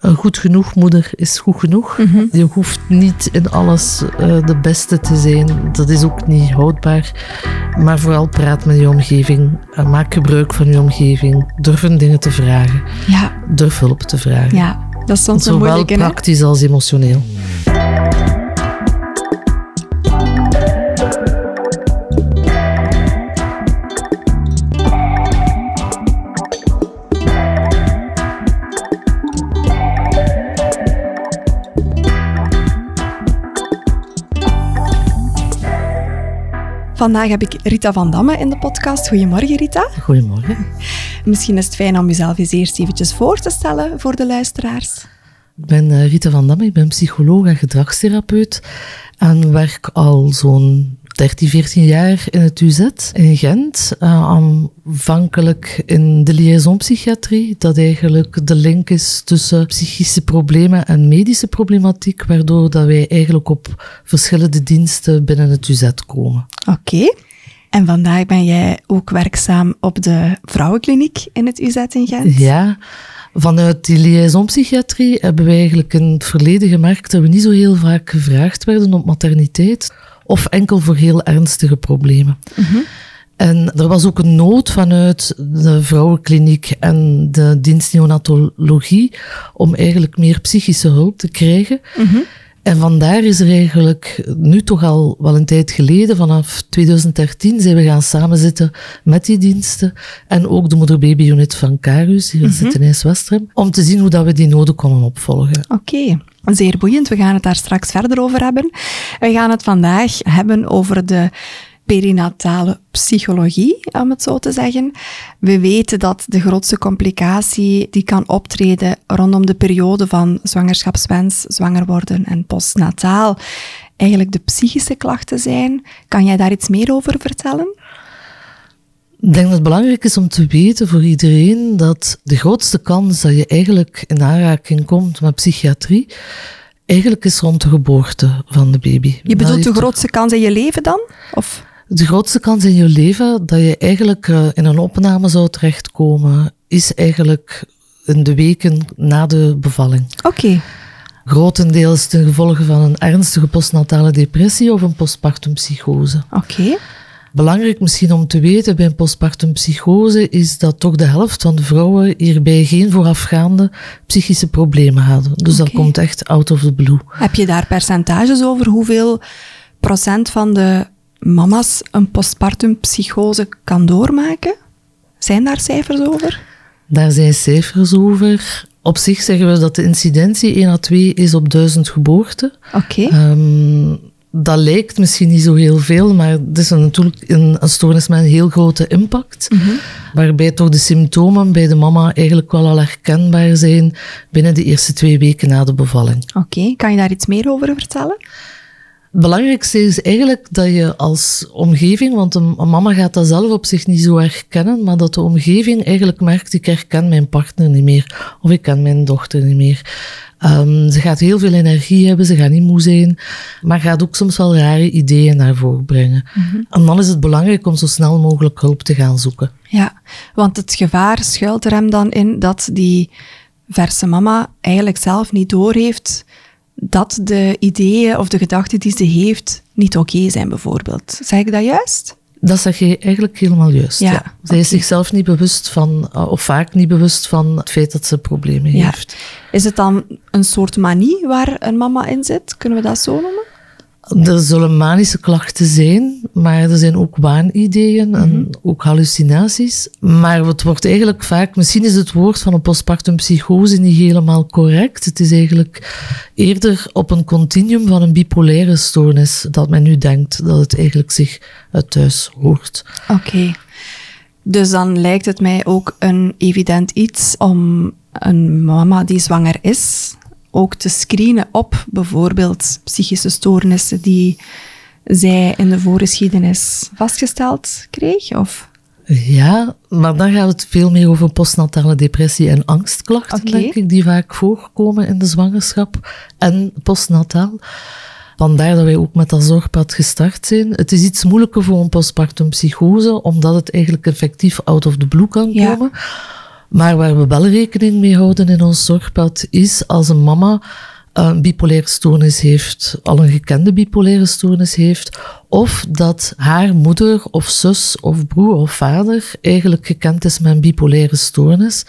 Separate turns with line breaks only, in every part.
Een goed genoeg moeder is goed genoeg. Je hoeft niet in alles eh, de beste te zijn. Dat is ook niet houdbaar. Maar vooral praat met je omgeving. en maak gebruik van je omgeving. Durf hun dingen te vragen.
Ja,
Durf hulp te vragen.
ja. dat is soms
Zowel
moeilijke, hè?
praktisch als emotioneel.
Vandaag heb ik Rita van Damme in de podcast. Goedemorgen, Rita.
Goedemorgen.
Misschien is het fijn om jezelf eens eerst eventjes voor te stellen voor de luisteraars.
Ik ben eh, Rita van Damme, ik ben psycholoog en gedragstherapeut en werk al zo'n 13, 14 jaar in het UZ in Gent. Eh, aanvankelijk in de liaisonpsychiatrie, dat eigenlijk de link is tussen psychische problemen en medische problematiek, waardoor dat wij eigenlijk op verschillende diensten binnen het UZ komen.
Oké. En vandaag ben jij ook werkzaam op de vrouwenkliniek in het UZ in Gent.
Ja, vanuit die liaisonpsychiatrie hebben we eigenlijk in het verleden gemerkt dat we niet zo heel vaak gevraagd werden op materniteit of enkel voor heel ernstige problemen. En er was ook een nood vanuit de vrouwenkliniek en de dienst neonatologie om eigenlijk meer psychische hulp te krijgen. En vandaar is er eigenlijk nu toch al wel een tijd geleden, vanaf 2013, zijn we gaan samenzitten met die diensten en ook de moeder-baby-unit van Carus, hier zit in IJs-Westrem, om te zien hoe dat we die noden konden opvolgen.
Oké, zeer boeiend. We gaan het daar straks verder over hebben. We gaan het vandaag hebben over de perinatale psychologie, om het zo te zeggen. We weten dat de grootste complicatie die kan optreden rondom de periode van zwangerschapswens, zwanger worden en postnataal eigenlijk de psychische klachten zijn. Kan jij daar iets meer over vertellen?
Ik denk dat het belangrijk is om te weten voor iedereen dat de grootste kans dat je eigenlijk in aanraking komt met psychiatrie, eigenlijk is rond de geboorte van de baby.
Je bedoelt de grootste kans in je leven dan? Of?
De grootste kans in je leven dat je eigenlijk eh, in een opname zou terechtkomen, is eigenlijk in de weken na de bevalling.
Oké,
Grotendeels ten gevolge van een ernstige postnatale depressie of een postpartum psychose.
oké.
Belangrijk misschien om te weten bij een postpartum psychose is dat toch de helft van de vrouwen hierbij geen voorafgaande psychische problemen hadden. Dus dat komt echt out of the blue.
Heb je daar percentages over hoeveel procent van de mama's een postpartum psychose kan doormaken? Zijn daar cijfers over?
Daar zijn cijfers over. Op zich zeggen we dat de incidentie 1 à 2 is op 1000 geboorten.
Oké.
Ehm, dat lijkt misschien niet zo heel veel, maar het is een- natuurlijk een, een stoornis met een heel grote impact. Waarbij toch de symptomen bij de mama eigenlijk wel al herkenbaar zijn binnen de eerste twee weken na de bevalling.
Oké, kan je daar iets meer over vertellen?
Het belangrijkste is eigenlijk dat je als omgeving, want een, een mama gaat dat zelf op zich niet zo herkennen, maar dat de omgeving eigenlijk merkt, ik herken mijn partner niet meer, of ik ken mijn dochter niet meer. Ehm, ze gaat heel veel energie hebben, ze gaat niet moe zijn, maar gaat ook soms wel rare ideeën naar voren brengen. En dan is het belangrijk om zo snel mogelijk hulp te gaan zoeken.
Ja, want het gevaar schuilt er hem dan in dat die verse mama eigenlijk zelf niet doorheeft dat de ideeën of de gedachten die ze heeft niet oké zijn, bijvoorbeeld. Zeg ik dat juist?
Dat zeg je eigenlijk helemaal juist.
Ja,
Ja, Zij is zichzelf niet bewust van, uh, of vaak niet bewust van het feit dat ze problemen
Ja.
heeft.
Is het dan een soort manie waar een mama in zit? Kunnen we dat zo noemen?
Er zullen manische klachten zijn, maar er zijn ook waanideeën en ook hallucinaties. Maar het wordt eigenlijk vaak, misschien is het woord van een postpartum psychose niet helemaal correct. Het is eigenlijk eerder op een continuum van een bipolaire stoornis dat men nu denkt dat het eigenlijk zich uit thuis hoort.
Oké. Dus dan lijkt het mij ook een evident iets om een mama die zwanger is ook te screenen op bijvoorbeeld psychische stoornissen die zij in de voorgeschiedenis vastgesteld kreeg? Of?
Ja, maar dan gaat het veel meer over postnatale depressie en angstklachten, denk ik, die vaak voorkomen in de zwangerschap en postnataal. Vandaar dat wij ook met dat zorgpad gestart zijn. Het is iets moeilijker voor een postpartum psychose, omdat het eigenlijk effectief out of the blue kan
Ja.
Maar waar we wel rekening mee houden in ons zorgpad is als een mama een bipolaire stoornis heeft, al een gekende bipolaire stoornis heeft, of dat haar moeder of zus of broer of vader eigenlijk gekend is met een bipolaire stoornis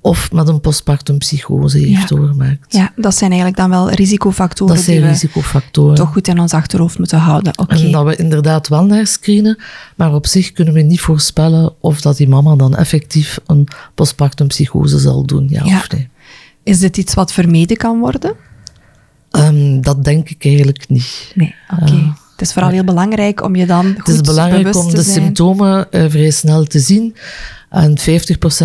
of met een postpartum psychose heeft doorgemaakt.
Ja, dat zijn eigenlijk dan wel risicofactoren
dat zijn
die we
risicofactoren.
toch goed in ons achterhoofd moeten houden. Okay.
En dat we inderdaad wel naar screenen, maar op zich kunnen we niet voorspellen of dat die mama dan effectief een postpartum psychose zal doen, ja, ja. of nee.
Is dit iets wat vermeden kan worden?
Um, dat denk ik eigenlijk niet.
Nee, oké. Uh, het is vooral heel belangrijk om je dan goed
Het is belangrijk om de symptomen uh, vrij snel te zien. En 50%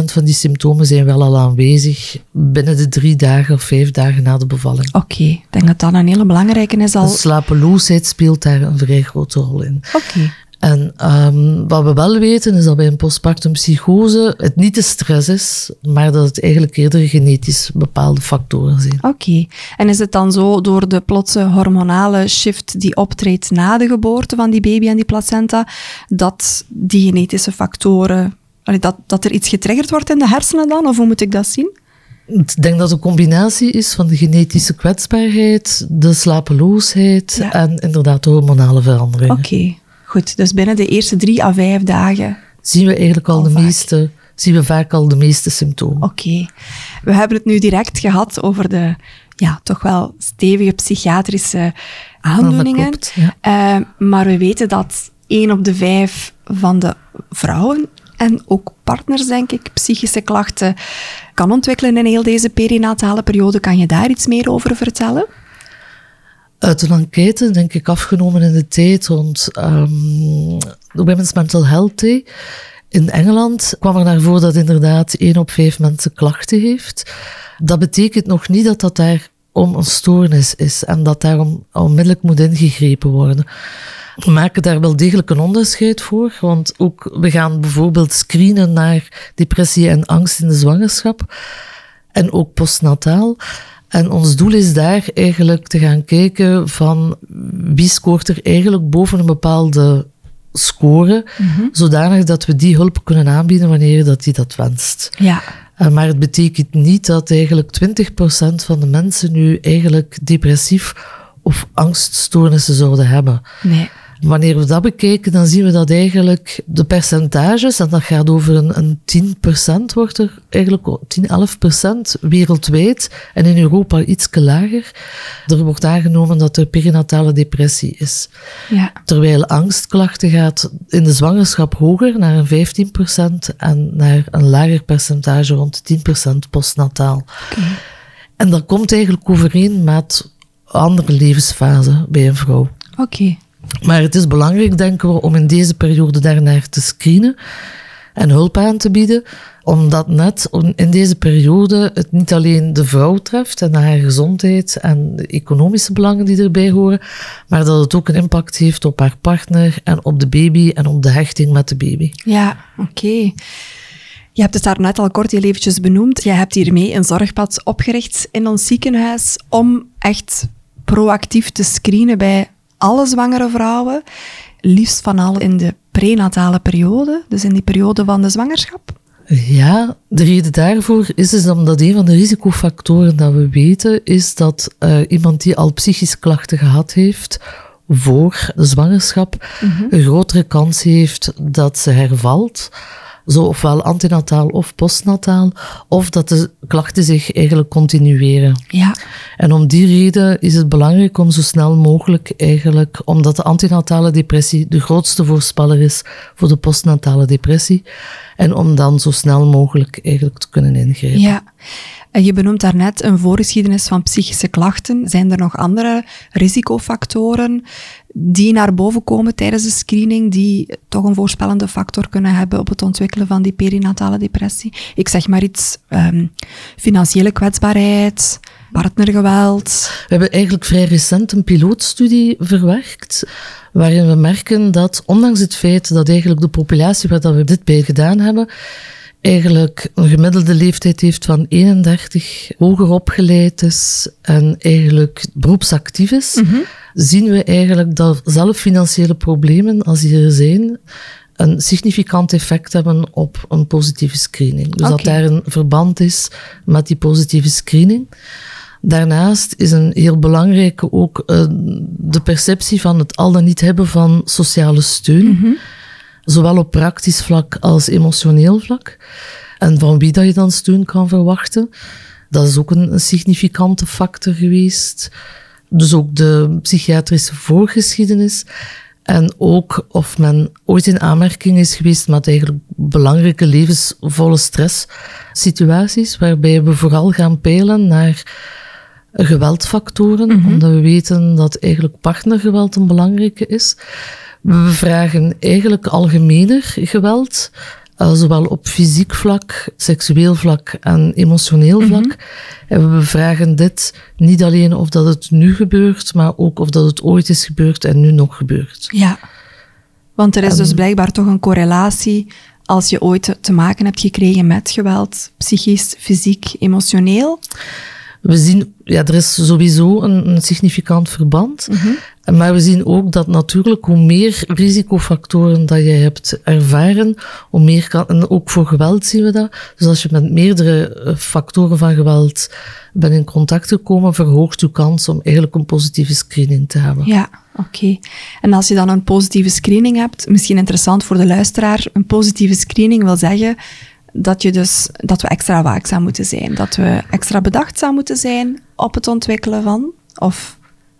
van die symptomen zijn wel al aanwezig binnen de drie dagen of vijf dagen na de bevalling.
Oké, okay. ik denk dat dat een hele belangrijke is al.
De slapeloosheid speelt daar een vrij grote rol in.
Oké.
En um, wat we wel weten is dat bij een postpartum psychose het niet de stress is, maar dat het eigenlijk eerder genetisch bepaalde factoren zijn.
Oké. Okay. En is het dan zo door de plotse hormonale shift die optreedt na de geboorte van die baby en die placenta, dat die genetische factoren, dat, dat er iets getriggerd wordt in de hersenen dan? Of hoe moet ik dat zien?
Ik denk dat het een combinatie is van de genetische kwetsbaarheid, de slapeloosheid ja. en inderdaad de hormonale veranderingen.
Oké. Okay. Goed, dus binnen de eerste drie à vijf dagen.
Zien we eigenlijk al, al de vaak. meeste, zien we vaak al de meeste symptomen.
Oké. Okay. We hebben het nu direct gehad over de, ja, toch wel stevige psychiatrische aandoeningen.
Klopt, ja.
uh, maar we weten dat één op de vijf van de vrouwen en ook partners, denk ik, psychische klachten kan ontwikkelen in heel deze perinatale periode. Kan je daar iets meer over vertellen?
Uit een enquête, denk ik, afgenomen in de tijd rond um, de Women's Mental Health Day in Engeland, kwam er naar voren dat inderdaad één op vijf mensen klachten heeft. Dat betekent nog niet dat dat daar om een stoornis is en dat daarom onmiddellijk moet ingegrepen worden. We maken daar wel degelijk een onderscheid voor, want ook we gaan bijvoorbeeld screenen naar depressie en angst in de zwangerschap en ook postnataal. En ons doel is daar eigenlijk te gaan kijken van wie scoort er eigenlijk boven een bepaalde score, mm -hmm. zodanig dat we die hulp kunnen aanbieden wanneer dat die dat wenst.
Ja.
Uh, maar het betekent niet dat eigenlijk 20% van de mensen nu eigenlijk depressief of angststoornissen zouden hebben.
Nee.
Wanneer we dat bekijken, dan zien we dat eigenlijk de percentages, en dat gaat over een, een 10% wordt er eigenlijk 10, 11% wereldwijd en in Europa iets lager. Er wordt aangenomen dat er perinatale depressie is.
Ja.
Terwijl angstklachten gaat in de zwangerschap hoger, naar een 15% en naar een lager percentage rond 10% postnataal.
Okay.
En dat komt eigenlijk overeen met andere levensfasen bij een vrouw.
Oké. Okay.
Maar het is belangrijk, denken we, om in deze periode daarnaar te screenen en hulp aan te bieden, omdat net in deze periode het niet alleen de vrouw treft en haar gezondheid en de economische belangen die erbij horen, maar dat het ook een impact heeft op haar partner en op de baby en op de hechting met de baby.
Ja, oké. Je hebt het daar net al kort eventjes benoemd. Je hebt hiermee een zorgpad opgericht in ons ziekenhuis om echt proactief te screenen bij alle zwangere vrouwen, liefst van al in de prenatale periode, dus in die periode van de zwangerschap?
Ja, de reden daarvoor is dus omdat een van de risicofactoren dat we weten, is dat uh, iemand die al psychische klachten gehad heeft voor de zwangerschap, mm -hmm. een grotere kans heeft dat ze hervalt zo ofwel antinataal of postnataal, of dat de klachten zich eigenlijk continueren.
Ja.
En om die reden is het belangrijk om zo snel mogelijk eigenlijk, omdat de antinatale depressie de grootste voorspeller is voor de postnatale depressie, en om dan zo snel mogelijk eigenlijk te kunnen ingrijpen.
Ja. Je benoemt daarnet een voorgeschiedenis van psychische klachten. Zijn er nog andere risicofactoren die naar boven komen tijdens de screening, die toch een voorspellende factor kunnen hebben op het ontwikkelen van die perinatale depressie? Ik zeg maar iets, um, financiële kwetsbaarheid, partnergeweld.
We hebben eigenlijk vrij recent een pilootstudie verwerkt, waarin we merken dat, ondanks het feit dat eigenlijk de populatie waar dat we dit bij gedaan hebben, eigenlijk een gemiddelde leeftijd heeft van 31, hoger opgeleid is en eigenlijk beroepsactief is,
mm -hmm.
zien we eigenlijk dat zelf financiële problemen, als die er zijn, een significant effect hebben op een positieve screening. Dus dat daar een verband is met die positieve screening. Daarnaast is een heel belangrijke ook eh, de perceptie van het al dan niet hebben van sociale steun. Zowel op praktisch vlak als emotioneel vlak. En van wie dat je dan steun kan verwachten. Dat is ook een, een significante factor geweest. Dus ook de psychiatrische voorgeschiedenis. En ook of men ooit in aanmerking is geweest met eigenlijk belangrijke levensvolle stresssituaties, waarbij we vooral gaan peilen naar geweldfactoren, omdat we weten dat eigenlijk partnergeweld een belangrijke is. We vragen eigenlijk algemener geweld, eh, zowel op fysiek vlak, seksueel vlak en emotioneel vlak. En we vragen dit niet alleen of dat het nu gebeurt, maar ook of dat het ooit is gebeurd en nu nog gebeurt.
Ja. Want er is dus blijkbaar toch een correlatie als je ooit te maken hebt gekregen met geweld, psychisch, fysiek, emotioneel.
We zien, ja, er is sowieso een, een significant verband. Maar we zien ook dat natuurlijk hoe meer risicofactoren dat je hebt ervaren, hoe meer kan, en ook voor geweld zien we dat. Dus als je met meerdere eh, factoren van geweld bent in contact gekomen, verhoogt je kans om eigenlijk een positieve screening te hebben.
Ja, oké. En als je dan een positieve screening hebt, misschien interessant voor de luisteraar, een positieve screening wil zeggen dat, je dus, dat we extra waakzaam moeten zijn, dat we extra bedachtzaam moeten zijn op het ontwikkelen van, of...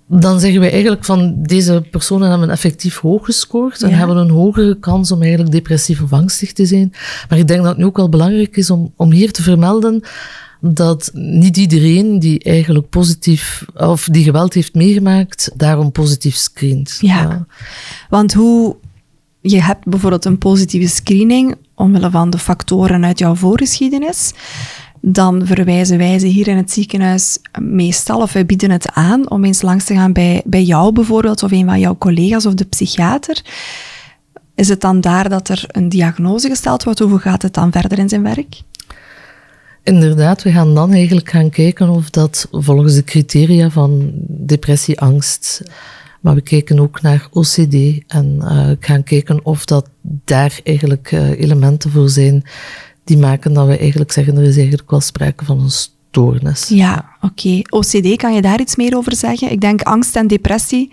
Dan zeggen we eigenlijk van deze personen hebben effectief hoog gescoord en
Ja.
hebben een hogere kans om eigenlijk depressief of angstig te zijn. Maar ik denk dat het nu ook wel belangrijk is om, om hier te vermelden dat niet iedereen die eigenlijk positief of die geweld heeft meegemaakt, daarom positief screent.
Ja. Want hoe je hebt bijvoorbeeld een positieve screening omwille van de factoren uit jouw voorgeschiedenis, dan verwijzen wij ze hier in het ziekenhuis meestal, of wij bieden het aan om eens langs te gaan bij, bij jou bijvoorbeeld, of een van jouw collega's of de psychiater. Is het dan daar dat er een diagnose gesteld wordt, hoe gaat het dan verder in zijn werk?
Inderdaad, we gaan dan eigenlijk gaan kijken of dat volgens de criteria van depressie, angst, maar we kijken ook naar OCD en uh, gaan kijken of dat daar eigenlijk uh, elementen voor zijn die maken dat we eigenlijk zeggen er is eigenlijk wel sprake van een stoornis.
Ja, oké. Okay. OCD, kan je daar iets meer over zeggen? Ik denk angst en depressie,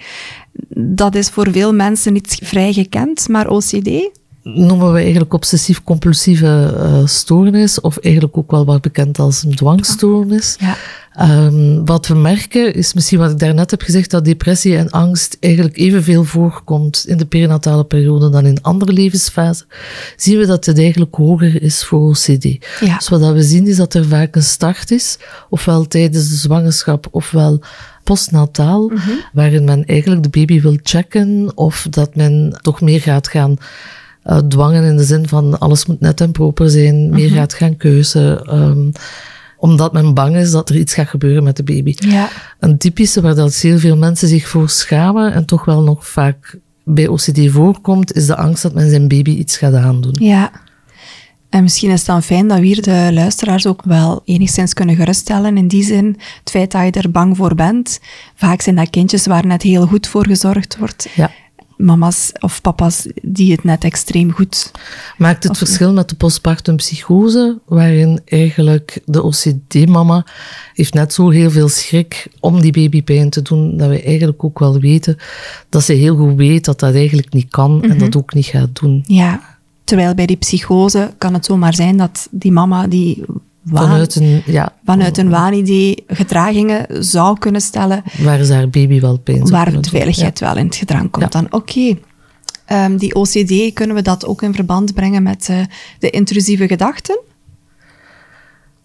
dat is voor veel mensen niet vrij gekend, maar OCD?
noemen we eigenlijk obsessief-compulsieve uh, stoornis, of eigenlijk ook wel wat bekend als een dwangstoornis.
Ja.
Um, wat we merken is misschien wat ik daarnet heb gezegd, dat depressie en angst eigenlijk evenveel voorkomt in de perinatale periode dan in andere levensfasen. Zien we dat het eigenlijk hoger is voor OCD.
Ja.
Dus wat we zien is dat er vaak een start is, ofwel tijdens de zwangerschap, ofwel postnataal, mm -hmm. waarin men eigenlijk de baby wil checken, of dat men toch meer gaat gaan uh, dwangen in de zin van alles moet net en proper zijn, meer
Mhm.
gaat gaan keuzen. Um, omdat men bang is dat er iets gaat gebeuren met de baby.
Ja.
Een typische waar dat heel veel mensen zich voor schamen en toch wel nog vaak bij OCD voorkomt, is de angst dat men zijn baby iets gaat aandoen.
Ja. En misschien is het dan fijn dat we hier de luisteraars ook wel enigszins kunnen geruststellen. In die zin, het feit dat je er bang voor bent. Vaak zijn dat kindjes waar net heel goed voor gezorgd wordt.
Ja
mama's of papa's die het net extreem goed.
Maakt het verschil met de postpartum psychose, waarin eigenlijk de OCD-mama heeft net zo heel veel schrik om die babypijn te doen, dat we eigenlijk ook wel weten dat ze heel goed weet dat dat eigenlijk niet kan mm -hmm. en dat ook niet gaat doen.
Ja, terwijl bij die psychose kan het zomaar zijn dat die mama die waan,
vanuit een, ja,
vanuit een waanidee gedragingen zou kunnen stellen.
Waar ze haar baby wel pijn
Waar de veiligheid ja. wel in het gedrang komt. Ja. Dan oké. Okay. Um, die OCD, kunnen we dat ook in verband brengen met uh, de intrusieve gedachten?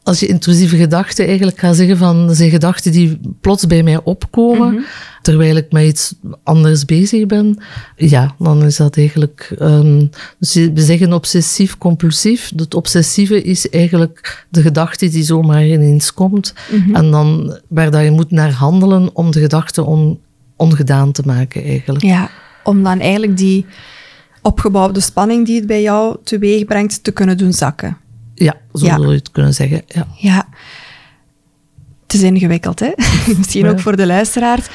Als je intrusieve gedachten eigenlijk gaat zeggen van, dat zijn gedachten die plots bij mij opkomen, mm -hmm. terwijl ik met iets anders bezig ben, ja, dan is dat eigenlijk, um, dus we zeggen obsessief-compulsief. Het obsessieve is eigenlijk de gedachte die zomaar ineens komt, mm -hmm. en dan waar dat je moet naar handelen om de gedachte on, ongedaan te maken eigenlijk.
Ja, om dan eigenlijk die opgebouwde spanning die het bij jou teweeg brengt, te kunnen doen zakken.
Ja, zo ja. zou je het kunnen zeggen. Ja.
ja. Het is ingewikkeld, hè? Misschien
Ja.
ook voor de luisteraars.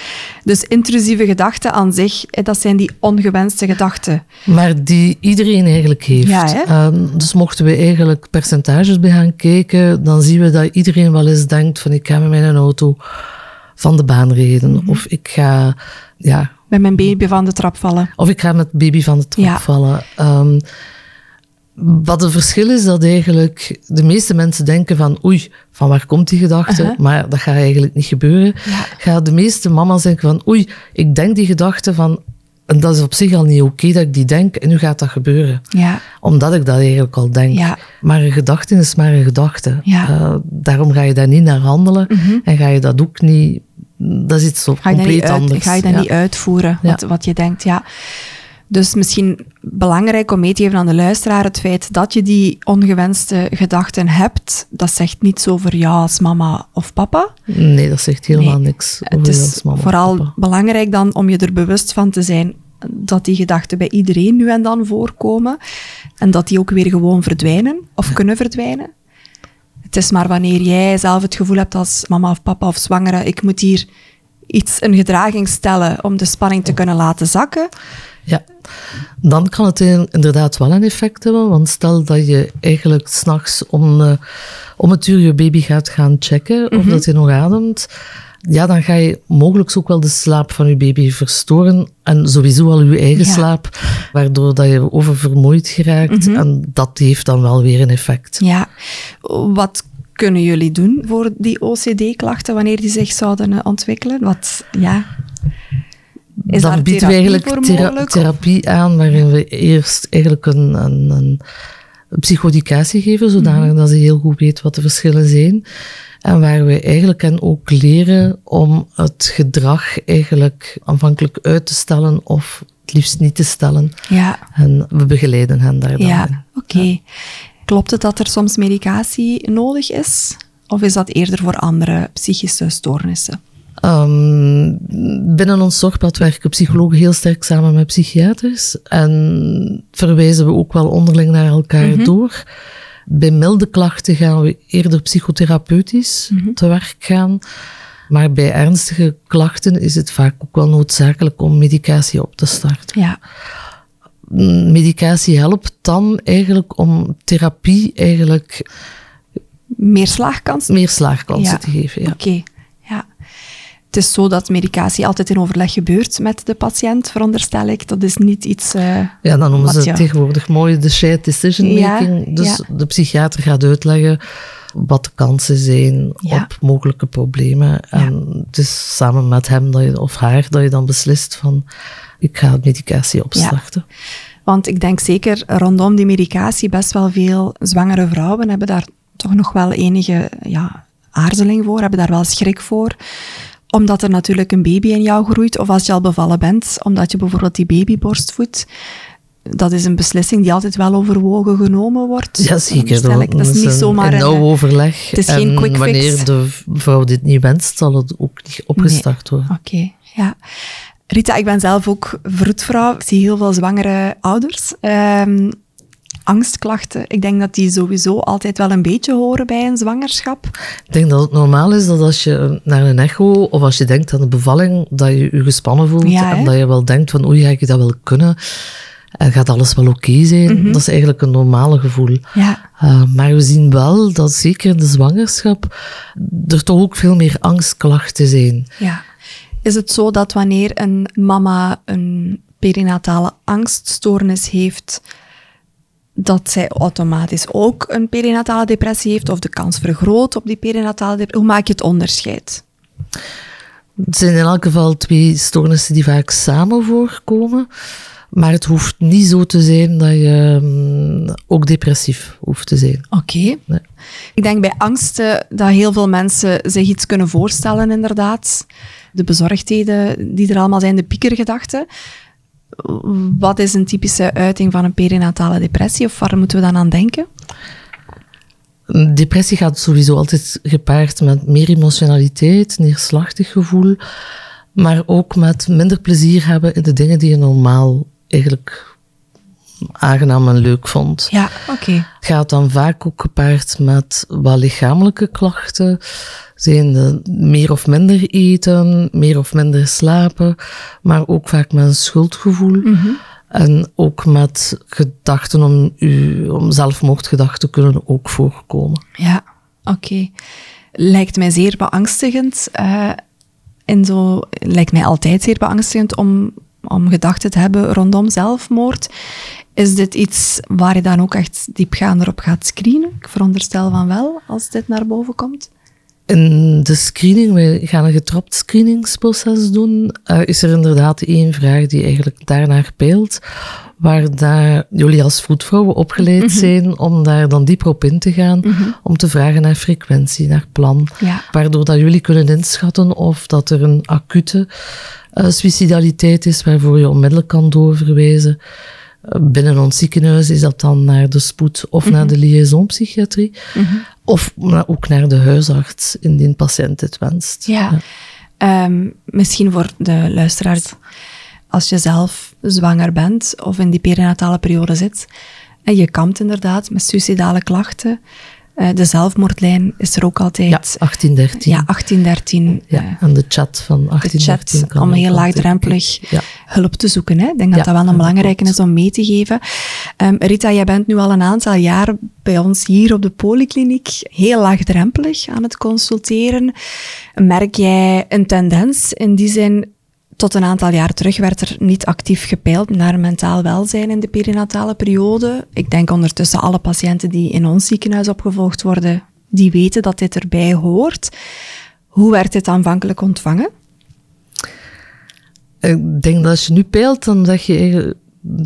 Dus intrusieve gedachten aan zich, dat zijn die ongewenste gedachten.
Maar die iedereen eigenlijk heeft.
Ja?
Ehm, dus mochten we eigenlijk percentages bij gaan kijken, dan zien we dat iedereen wel eens denkt van ik ga met mijn auto van de baan rijden.
Mhm.
Of ik ga, ja,
Met mijn baby van de trap vallen.
of ik ga met baby van de trap vallen. Ehm, wat het verschil is dat eigenlijk de meeste mensen denken van oei, van waar komt die gedachte? Maar dat gaat eigenlijk niet gebeuren.
Ja.
Gaan de meeste mama's denken van oei, ik denk die gedachte van en dat is op zich al niet oké dat ik die denk en nu gaat dat gebeuren.
Ja,
Omdat ik dat eigenlijk al denk.
Ja.
Maar een gedachte is maar een gedachte.
Ja. Mhm.
Eh, daarom ga je daar niet naar handelen en ga je dat ook niet... Dat is iets compleet
uit,
anders.
ga je dat niet uitvoeren, wat, wat je denkt. Ja. Dus misschien belangrijk om mee te geven aan de luisteraar, het feit dat je die ongewenste gedachten hebt, dat zegt niets over jou als mama of papa.
Nee, dat zegt helemaal
Nee.
niks
Het
over je
is
als mama of
vooral
papa.
belangrijk dan om je er bewust van te zijn dat die gedachten bij iedereen nu en dan voorkomen en dat die ook weer gewoon verdwijnen of kunnen verdwijnen. Het is maar wanneer jij zelf het gevoel hebt als mama of papa of zwangere, ik moet hier iets, een gedraging stellen om de spanning te kunnen laten zakken.
Ja, dan kan het in- inderdaad wel een effect hebben. Want stel dat je eigenlijk s'nachts om, eh, om het uur je baby gaat gaan checken
Mhm.
of dat hij nog ademt. Ja, dan ga je mogelijk ook wel de slaap van je baby verstoren. En sowieso al je eigen
Ja.
slaap, waardoor dat je oververmoeid geraakt.
Mhm.
En dat heeft dan wel weer een effect.
Ja, wat kunnen jullie doen voor die OCD-klachten wanneer die zich zouden eh, ontwikkelen? Wat, ja... Is
dan bieden we eigenlijk thera- therapie aan, waarin we eerst eigenlijk een, een, een psychodicatie geven, zodanig
Mhm.
dat ze heel goed weet wat de verschillen zijn. En waar we eigenlijk hen ook leren om het gedrag eigenlijk aanvankelijk uit te stellen of het liefst niet te stellen.
Ja,
En we begeleiden hen daar dan in.
ja oké. Klopt het dat er soms medicatie nodig is? Of is dat eerder voor andere psychische stoornissen?
Ehm, binnen ons zorgpad werken psychologen heel sterk samen met psychiaters en verwijzen we ook wel onderling naar elkaar door. Bij milde klachten gaan we eerder psychotherapeutisch te werk gaan. Maar bij ernstige klachten is het vaak ook wel noodzakelijk om medicatie op te starten.
Ja,
Mm, Medicatie helpt dan eigenlijk om therapie eigenlijk
meer slaagkans?
meer slaagkansen
Ja.
te geven. Ja.
Oké. Het is zo dat medicatie altijd in overleg gebeurt met de patiënt, veronderstel ik. Dat is niet iets... eh,
Ja, dan noemen ze het tegenwoordig mooi de shared decision making.
Ja,
dus
ja.
de psychiater gaat uitleggen wat de kansen zijn
Ja.
op mogelijke problemen. En het is samen met hem dat je, of haar dat je dan beslist van ik ga medicatie opstarten.
Want ik denk zeker rondom die medicatie best wel veel zwangere vrouwen hebben daar toch nog wel enige ja, aarzeling voor, hebben daar wel schrik voor. Omdat er natuurlijk een baby in jou groeit, of als je al bevallen bent, omdat je bijvoorbeeld die baby borstvoedt. Dat is een beslissing die altijd wel overwogen genomen wordt.
Ja, zeker.
Ik. Dat is niet
een,
zomaar
een nauw
een...
overleg.
het is geen
en
quick fix.
wanneer de vrouw dit niet wenst, zal het ook niet opgestart worden.
Oké, ja. Rita, ik ben zelf ook vroedvrouw. Ik zie heel veel zwangere ouders. Ehm, angstklachten, ik denk dat die sowieso altijd wel een beetje horen bij een zwangerschap.
Ik denk dat het normaal is dat als je naar een echo of als je denkt aan de bevalling, dat je je gespannen voelt
Ja,
en dat je wel denkt van oei, ga ik dat wel kunnen? En gaat alles wel oké zijn?
Mhm.
Dat is eigenlijk een normale gevoel.
Ja,
Uh, maar we zien wel dat zeker in de zwangerschap er toch ook veel meer angstklachten zijn.
ja. Is het zo dat wanneer een mama een perinatale angststoornis heeft, dat zij automatisch ook een perinatale depressie heeft of de kans vergroot op die perinatale depressie? Hoe maak je het onderscheid?
Het zijn in elk geval twee stoornissen die vaak samen voorkomen. Maar het hoeft niet zo te zijn dat je mm, ook depressief hoeft te zijn.
Oké.
Nee.
Ik denk bij angsten dat heel veel mensen zich iets kunnen voorstellen, inderdaad. De bezorgdheden die er allemaal zijn, de piekergedachten. Wat is een typische uiting van een perinatale depressie of waar moeten we dan aan denken?
Depressie gaat sowieso altijd gepaard met meer emotionaliteit, neerslachtig gevoel, maar ook met minder plezier hebben in de dingen die je normaal eigenlijk aangenaam en leuk vond.
Ja, oké.
Het gaat dan vaak ook gepaard met wat lichamelijke klachten. Zijn de meer of minder eten, meer of minder slapen, maar ook vaak met een schuldgevoel. En ook met gedachten om, u, om zelfmoordgedachten kunnen ook voorkomen.
Ja, oké. Lijkt mij zeer beangstigend. eh, en zo lijkt mij altijd zeer beangstigend om, om gedachten te hebben rondom zelfmoord. Is dit iets waar je dan ook echt diepgaander op gaat screenen? Ik veronderstel van wel, als dit naar boven komt.
In de screening, wij gaan een getrapt screeningsproces doen, eh, is er inderdaad één vraag die eigenlijk daarnaar peelt, waar daar jullie als voetvrouwen opgeleid zijn om daar dan dieper op in te gaan, om te vragen naar frequentie, naar plan,
Ja.
waardoor dat jullie kunnen inschatten of dat er een acute eh suicidaliteit is waarvoor je onmiddellijk kan doorverwijzen. Eh, Binnen ons ziekenhuis is dat dan naar de spoed of naar de liaisonpsychiatrie. Of na- ook naar de huisarts, indien de patiënt het wenst.
Ja. Ehm, misschien voor de luisteraars, als je zelf zwanger bent of in die perinatale periode zit en je kampt inderdaad met suicidale klachten, eh, de zelfmoordlijn is er ook
Ja,
altijd.
1813.
Ja, 1813.
Ja, en de chat van
de
1813
chat,
kan
om heel laagdrempelig
Ja.
hulp te zoeken. Hè? Ik denk dat
Ja,
dat wel een belangrijke is om mee te geven. Ehm, Rita, jij bent nu al een aantal jaar bij ons hier op de polykliniek heel laagdrempelig aan het consulteren. Merk jij een tendens in die zin? Tot een aantal jaar terug werd er niet actief gepeild naar mentaal welzijn in de perinatale periode. Ik denk ondertussen alle patiënten die in ons ziekenhuis opgevolgd worden, die weten dat dit erbij hoort. Hoe werd dit aanvankelijk ontvangen?
Ik denk dat als je nu peilt, dan zeg je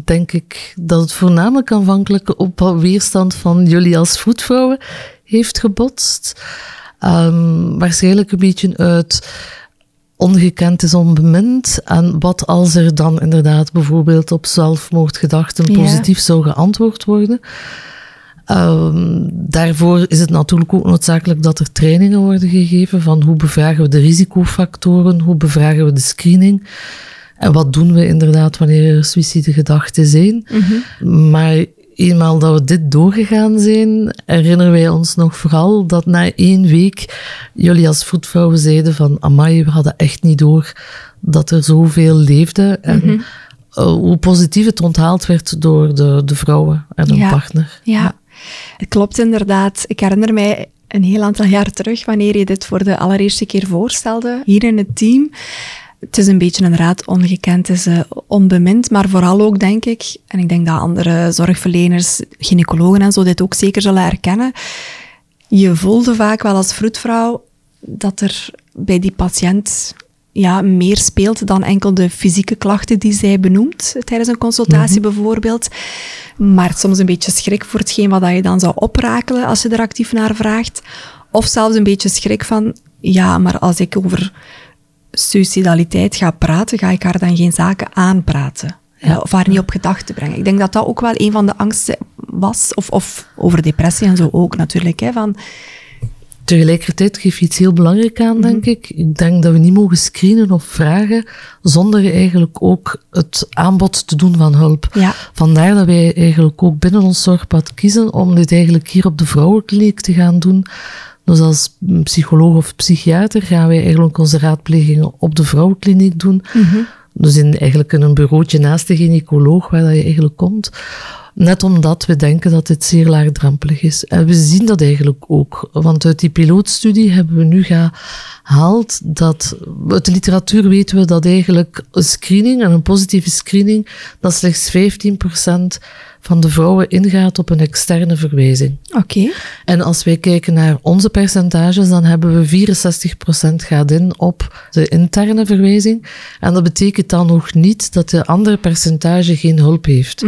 denk ik dat het voornamelijk aanvankelijk op weerstand van jullie als voetvrouwen heeft gebotst. Ehm, waarschijnlijk een beetje uit ongekend is onbemind. En wat als er dan inderdaad bijvoorbeeld op zelfmoordgedachten
Ja.
positief zou geantwoord worden? Ehm, daarvoor is het natuurlijk ook noodzakelijk dat er trainingen worden gegeven van hoe bevragen we de risicofactoren, hoe bevragen we de screening en wat doen we inderdaad wanneer er suïcidegedachten zijn. Maar eenmaal dat we dit doorgegaan zijn, herinneren wij ons nog vooral dat na één week jullie als voetvrouwen zeiden van amai, we hadden echt niet door dat er zoveel leefde en eh, hoe positief het onthaald werd door de, de vrouwen en hun
Ja.
partner.
Ja, het klopt inderdaad. Ik herinner mij een heel aantal jaar terug, wanneer je dit voor de allereerste keer voorstelde, hier in het team. Het is een beetje een raad ongekend, is eh, onbemind, maar vooral ook, denk ik, en ik denk dat andere zorgverleners, gynaecologen en zo dit ook zeker zullen herkennen, je voelde vaak wel als vroedvrouw dat er bij die patiënt ja, meer speelt dan enkel de fysieke klachten die zij benoemt tijdens een consultatie bijvoorbeeld. Maar soms een beetje schrik voor hetgeen wat je dan zou oprakelen als je er actief naar vraagt. Of zelfs een beetje schrik van, ja, maar als ik over suicidaliteit ga praten, ga ik haar dan geen zaken aanpraten. Ja, of haar niet op gedachten brengen. Ik denk dat dat ook wel een van de angsten was. Of, of over depressie en zo ook natuurlijk. Hè, van,
Tegelijkertijd geef je iets heel belangrijk aan, denk ik. Ik denk dat we niet mogen screenen of vragen zonder eigenlijk ook het aanbod te doen van hulp.
Ja.
Vandaar dat wij eigenlijk ook binnen ons zorgpad kiezen om dit eigenlijk hier op de vrouwenkliniek te gaan doen. Dus als psycholoog of psychiater gaan wij eigenlijk onze raadplegingen op de vrouwenkliniek doen. Dus in, eigenlijk in een bureautje naast de gynaecoloog waar dat je eigenlijk komt. Net omdat we denken dat dit zeer laagdrempelig is. En we zien dat eigenlijk ook. Want uit die pilootstudie hebben we nu gehaald dat... Uit de literatuur weten we dat eigenlijk een screening, en een positieve screening, dat slechts 15% van de vrouwen ingaat op een externe verwijzing.
Oké.
En als wij kijken naar onze percentages, dan hebben we 64% gaat in op de interne verwijzing. En dat betekent dan nog niet dat de andere percentage geen hulp heeft.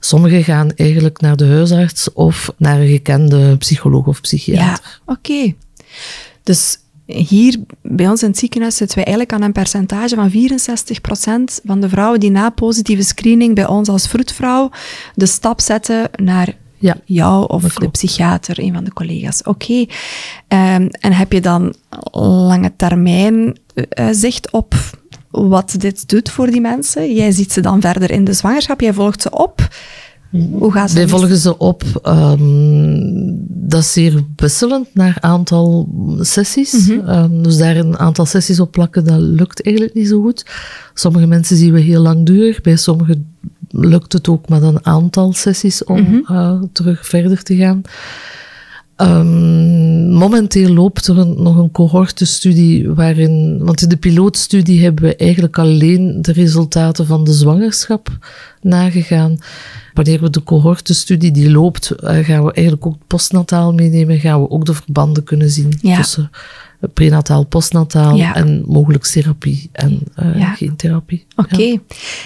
Sommigen gaan eigenlijk naar de huisarts of naar een gekende psycholoog of psychiater.
Ja, oké. Dus hier bij ons in het ziekenhuis zitten wij eigenlijk aan een percentage van 64% van de vrouwen die na positieve screening bij ons als vroedvrouw de stap zetten naar
Ja,
jou of de psychiater, een van de collega's. Oké. Ehm, en heb je dan lange termijn eh, zicht op wat dit doet voor die mensen? Jij ziet ze dan verder in de zwangerschap, jij volgt ze op. Hoe gaan ze
Wij volgen ze op. ehm, dat is zeer wisselend naar aantal sessies.
Mhm.
Ehm, dus daar een aantal sessies op plakken, dat lukt eigenlijk niet zo goed. Sommige mensen zien we heel langdurig. Bij sommigen lukt het ook met een aantal sessies om
Mhm.
eh, terug verder te gaan. Ehm, momenteel loopt er een- nog een cohortestudie waarin, want in de pilootstudie hebben we eigenlijk alleen de resultaten van de zwangerschap nagegaan. Wanneer we de cohortestudie die loopt, eh, gaan we eigenlijk ook postnataal meenemen, gaan we ook de verbanden kunnen zien
Ja.
tussen prenataal, postnataal
Ja.
en mogelijk therapie en
Ja.
geen therapie.
Oké.
Ja.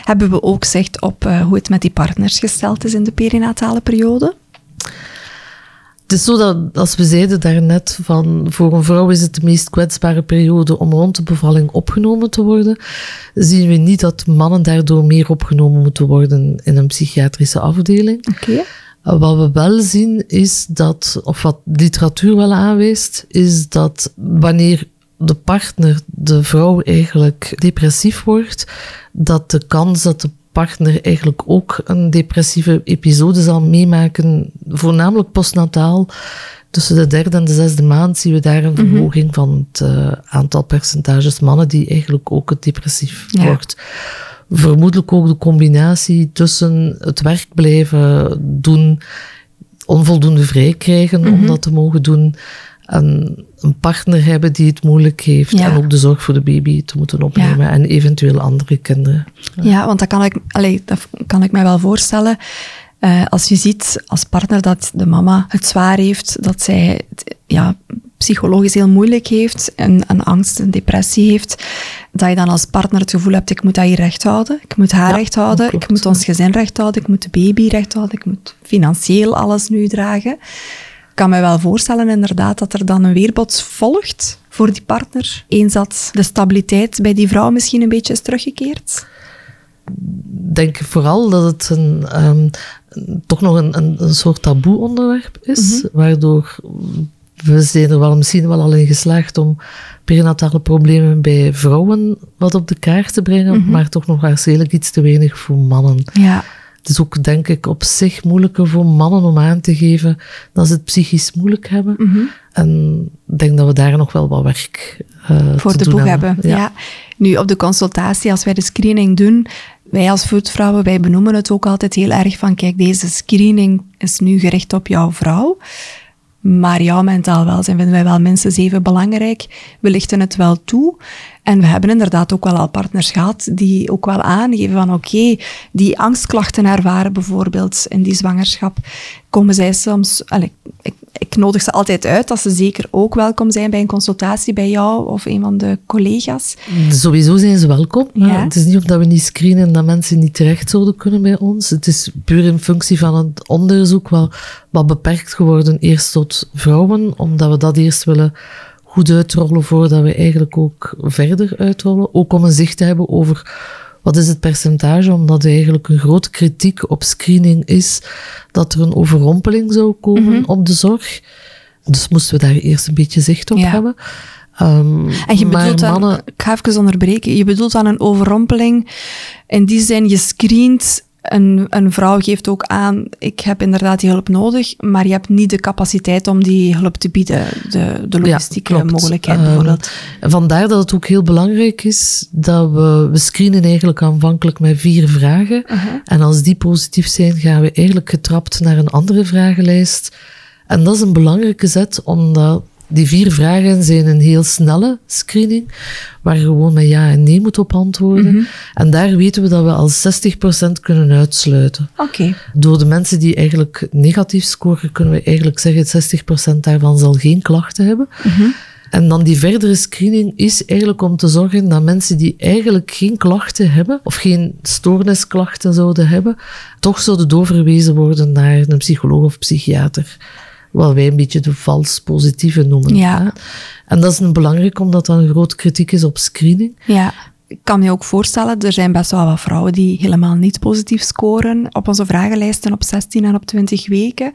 Hebben we ook zicht op eh, hoe het met die partners gesteld is in de perinatale periode?
Het is zo dat, als we zeiden daarnet, van voor een vrouw is het de meest kwetsbare periode om rond de bevalling opgenomen te worden, zien we niet dat mannen daardoor meer opgenomen moeten worden in een psychiatrische afdeling.
Oké.
Uh, Wat we wel zien is dat, of wat literatuur wel aanwijst, is dat wanneer de partner, de vrouw eigenlijk depressief wordt, dat de kans dat de partner eigenlijk ook een depressieve episode zal meemaken, voornamelijk postnataal, tussen de derde en de zesde maand zien we daar een verhoging van het eh, aantal percentages mannen die eigenlijk ook het depressief
Ja.
wordt. Vermoedelijk ook de combinatie tussen het werk blijven doen, onvoldoende vrij krijgen om dat te mogen doen, en een partner hebben die het moeilijk heeft
Ja.
en ook de zorg voor de baby te moeten opnemen en eventueel andere kinderen.
Ja, want dat kan ik, allee, dat kan ik mij wel voorstellen. Eh, als je ziet als partner dat de mama het zwaar heeft, dat zij het ja, psychologisch heel moeilijk heeft, en een angst, een depressie heeft, dat je dan als partner het gevoel hebt, ik moet dat hier recht houden, ik moet haar
Ja,
recht houden, ik moet ons gezin recht houden, ik moet de baby recht houden, ik moet financieel alles nu dragen. Ik kan me wel voorstellen inderdaad dat er dan een weerbots volgt voor die partner, eens dat de stabiliteit bij die vrouw misschien een beetje is teruggekeerd.
denk vooral dat het een, ehm, toch nog een, een, een soort taboe onderwerp is, waardoor we zijn er wel misschien wel al in geslaagd om perinatale problemen bij vrouwen wat op de kaart te brengen, maar toch nog waarschijnlijk iets te weinig voor mannen.
Ja,
Het is ook, denk ik, op zich moeilijker voor mannen om aan te geven dat ze het psychisch moeilijk hebben. En ik denk dat we daar nog wel wat werk eh,
voor
te
de
doen
boeg hebben. Ja. Nu, op de consultatie, als wij de screening doen, wij als voetvrouwen, wij benoemen het ook altijd heel erg van, kijk, deze screening is nu gericht op jouw vrouw. Maar jouw mentaal welzijn vinden wij wel minstens even belangrijk. We lichten het wel toe. En we hebben inderdaad ook wel al partners gehad die ook wel aangeven van oké, die angstklachten ervaren bijvoorbeeld in die zwangerschap, komen zij soms... Allez, ik, ik nodig ze altijd uit dat ze zeker ook welkom zijn bij een consultatie bij jou of een van de collega's.
Sowieso zijn ze welkom.
Ja.
Het is niet omdat we niet screenen dat mensen niet terecht zouden kunnen bij ons. Het is puur in functie van het onderzoek wel wat beperkt geworden eerst tot vrouwen, omdat we dat eerst willen goed uitrollen voordat we eigenlijk ook verder uitrollen. Ook om een zicht te hebben over wat is het percentage, omdat eigenlijk een grote kritiek op screening is dat er een overrompeling zou komen op de zorg. Dus moesten we daar eerst een beetje zicht op
Ja.
hebben. Ehm,
En je bedoelt dan,
mannen,
ik ga even onderbreken, je bedoelt dan een overrompeling. In die zin, je screent, een, een vrouw geeft ook aan, ik heb inderdaad die hulp nodig, maar je hebt niet de capaciteit om die hulp te bieden, de, de logistieke mogelijkheid
Ehm,
bijvoorbeeld.
Vandaar dat het ook heel belangrijk is dat we, we screenen eigenlijk aanvankelijk met vier vragen.
Uh-huh.
En als die positief zijn, gaan we eigenlijk getrapt naar een andere vragenlijst. En dat is een belangrijke zet, omdat die vier vragen zijn een heel snelle screening, waar je gewoon met ja en nee moet op antwoorden.
Mhm.
En daar weten we dat we al 60% kunnen uitsluiten.
Oké,
Door de mensen die eigenlijk negatief scoren, kunnen we eigenlijk zeggen dat 60% daarvan zal geen klachten hebben. En dan die verdere screening is eigenlijk om te zorgen dat mensen die eigenlijk geen klachten hebben, of geen stoornisklachten zouden hebben, toch zouden doorverwezen worden naar een psycholoog of psychiater. Wat wij een beetje de vals positieve noemen.
Ja.
hè. En dat is een belangrijk, omdat dat een grote kritiek is op screening.
ja. Ik kan me ook voorstellen, er zijn best wel wat vrouwen die helemaal niet positief scoren op onze vragenlijsten op 16 en op 20 weken.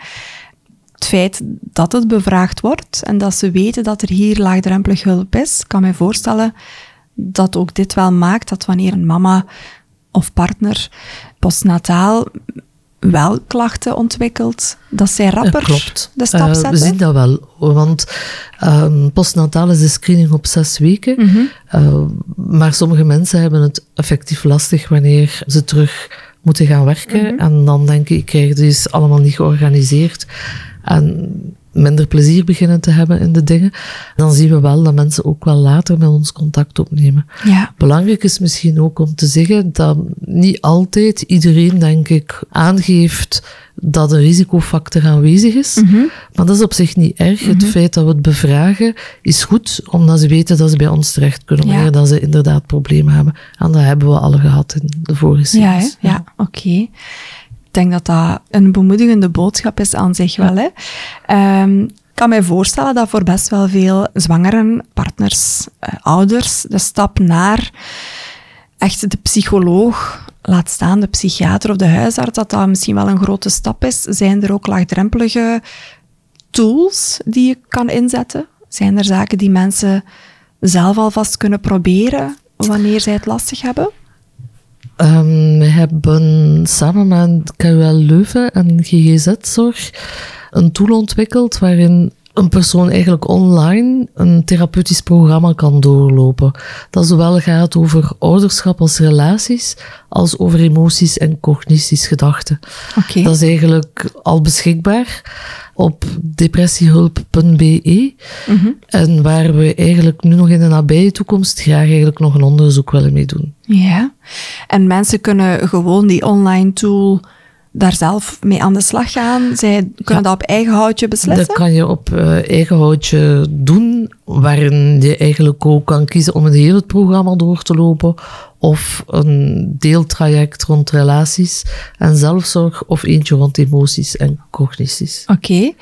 Het feit dat het bevraagd wordt en dat ze weten dat er hier laagdrempelig hulp is, kan mij voorstellen dat ook dit wel maakt dat wanneer een mama of partner postnataal wel klachten ontwikkelt, dat zij rapper
klopt.
de stap
Uh,
zetten?
we zien dat wel, want um, postnataal is de screening op zes weken.
Mhm.
Uh, maar sommige mensen hebben het effectief lastig wanneer ze terug moeten gaan werken.
Mhm.
En dan denk ik, ik krijg dus allemaal niet georganiseerd. En minder plezier beginnen te hebben in de dingen, dan zien we wel dat mensen ook wel later met ons contact opnemen.
Ja.
Belangrijk is misschien ook om te zeggen dat niet altijd iedereen, denk ik, aangeeft dat een risicofactor aanwezig is.
Mhm.
Maar dat is op zich niet erg. Het feit dat we het bevragen is goed, omdat ze weten dat ze bij ons terecht kunnen
Ja.
wanneer dat ze inderdaad problemen hebben. En dat hebben we alle gehad in de vorige
Ja,
series.
ja. oké. Ik denk dat dat een bemoedigende boodschap is aan zich wel. Hè. Ehm, ik kan mij voorstellen dat voor best wel veel zwangeren, partners, eh, ouders, de stap naar echt de psycholoog, laat staan de psychiater of de huisarts, dat dat misschien wel een grote stap is. Zijn er ook laagdrempelige tools die je kan inzetten? Zijn er zaken die mensen zelf alvast kunnen proberen wanneer zij het lastig hebben?
Um, we hebben samen met KUL Leuven en GGZ-zorg een tool ontwikkeld waarin een persoon eigenlijk online een therapeutisch programma kan doorlopen. Dat zowel gaat over ouderschap als relaties, als over emoties en cognities gedachten. Dat is eigenlijk al beschikbaar op depressiehulp.be.
Mhm.
En waar we eigenlijk nu nog in de nabije toekomst graag eigenlijk nog een onderzoek willen mee doen.
Ja. En mensen kunnen gewoon die online tool daar zelf mee aan de slag gaan. Zij kunnen dat op eigen houtje beslissen.
Dat kan je op uh, eigen houtje doen, waarin je eigenlijk ook kan kiezen om het hele programma door te lopen, of een deeltraject rond relaties en zelfzorg, of eentje rond emoties en cognities.
Oké. Okay.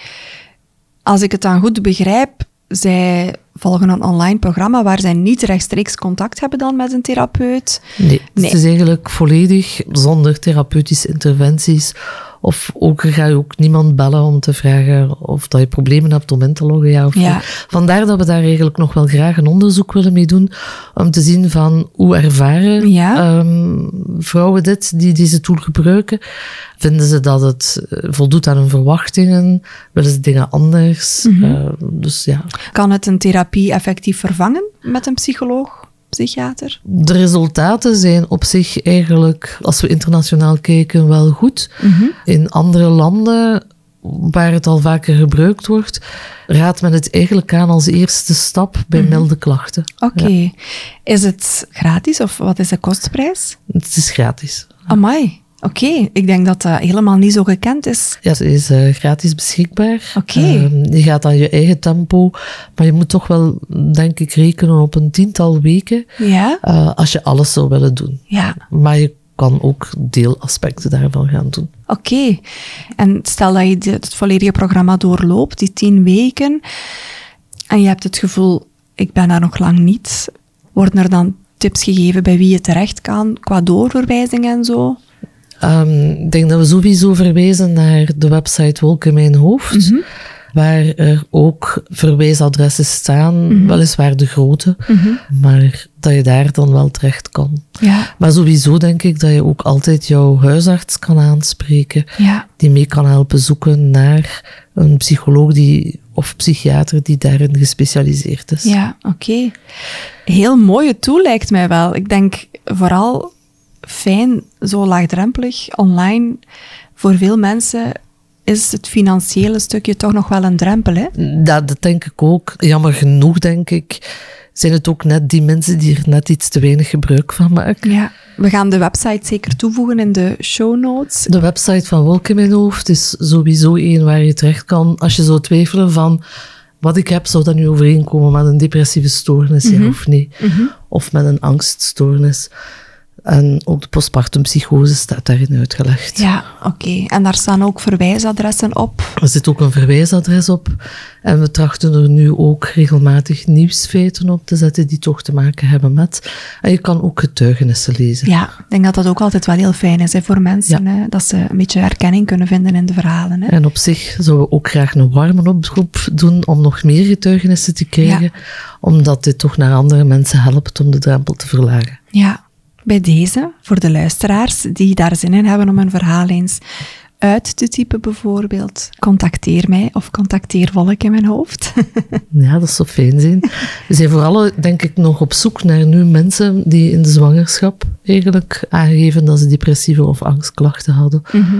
Als ik het dan goed begrijp, zij volgen een online programma waar zij niet rechtstreeks contact hebben dan met een therapeut.
Nee, nee. het is eigenlijk volledig zonder therapeutische interventies. Of ook ga je ook niemand bellen om te vragen of dat je problemen hebt om in te loggen, ja of
ja.
Vandaar dat we daar eigenlijk nog wel graag een onderzoek willen mee doen, om te zien van hoe ervaren
ja.
um, vrouwen dit, die deze tool gebruiken. Vinden ze dat het voldoet aan hun verwachtingen? Willen ze dingen anders?
Mhm.
Mm -hmm. uh, dus ja.
Kan het een therapie effectief vervangen met een psycholoog? Psychiater?
De resultaten zijn op zich eigenlijk, als we internationaal kijken, wel goed.
Mm -hmm.
In andere landen waar het al vaker gebruikt wordt, raadt men het eigenlijk aan als eerste stap bij
Mhm.
milde klachten.
Oké. Okay.
Ja.
Is het gratis of wat is de kostprijs?
Het is gratis.
Amai. Oké, okay. ik denk dat dat helemaal niet zo gekend is.
Ja, het is uh, gratis beschikbaar.
Oké.
Okay. Uh, je gaat aan je eigen tempo, maar je moet toch wel, denk ik, rekenen op een tiental weken.
Ja.
Uh, als je alles zou willen doen.
Ja.
Maar je kan ook deelaspecten daarvan gaan doen.
Oké. Okay. En stel dat je het volledige programma doorloopt, die tien weken, en je hebt het gevoel, ik ben daar nog lang niet. Worden er dan tips gegeven bij wie je terecht kan, qua doorverwijzing en zo?
Um, ik denk dat we sowieso verwijzen naar de website Wolk in mijn hoofd.
Mhm.
Mm -hmm. Waar er ook verwijsadressen staan, mm -hmm. weliswaar de grote,
mm -hmm.
maar dat je daar dan wel terecht kan.
Ja.
Maar sowieso denk ik dat je ook altijd jouw huisarts kan aanspreken,
ja.
die mee kan helpen zoeken naar een psycholoog die, of psychiater die daarin gespecialiseerd is.
Ja, oké. Okay. Heel mooie tool lijkt mij wel. Ik denk vooral fijn, zo laagdrempelig, online. Voor veel mensen is het financiële stukje toch nog wel een drempel, hè?
Dat, dat denk ik ook. Jammer genoeg, denk ik, zijn het ook net die mensen die er net iets te weinig gebruik van maken.
Ja, we gaan de website zeker toevoegen in de show notes.
De website van Wolk in mijn hoofd is sowieso één waar je terecht kan als je zou twijfelen van wat ik heb, zou dat nu overeenkomen met een depressieve stoornis, mm -hmm. ja of nee?
Mm -hmm.
Of met een angststoornis. En ook de postpartumpsychose staat daarin uitgelegd.
Ja, oké. Okay. En daar staan ook verwijsadressen op?
Er zit ook een verwijsadres op. En we trachten er nu ook regelmatig nieuwsfeiten op te zetten die toch te maken hebben met. En je kan ook getuigenissen lezen.
Ja, ik denk dat dat ook altijd wel heel fijn is hè, voor mensen. Ja. Hè, dat ze een beetje herkenning kunnen vinden in de verhalen. Hè.
En op zich zouden we ook graag een warme oproep doen om nog meer getuigenissen te krijgen. Ja. Omdat dit toch naar andere mensen helpt om de drempel te verlagen.
Ja, bij deze, voor de luisteraars die daar zin in hebben om hun verhaal eens uit te typen bijvoorbeeld, contacteer mij of contacteer Wolk in mijn hoofd.
ja, dat zou fijn zijn. We zijn vooral, denk ik, nog op zoek naar nu mensen die in de zwangerschap eigenlijk aangeven dat ze depressieve of angstklachten hadden.
Mhm.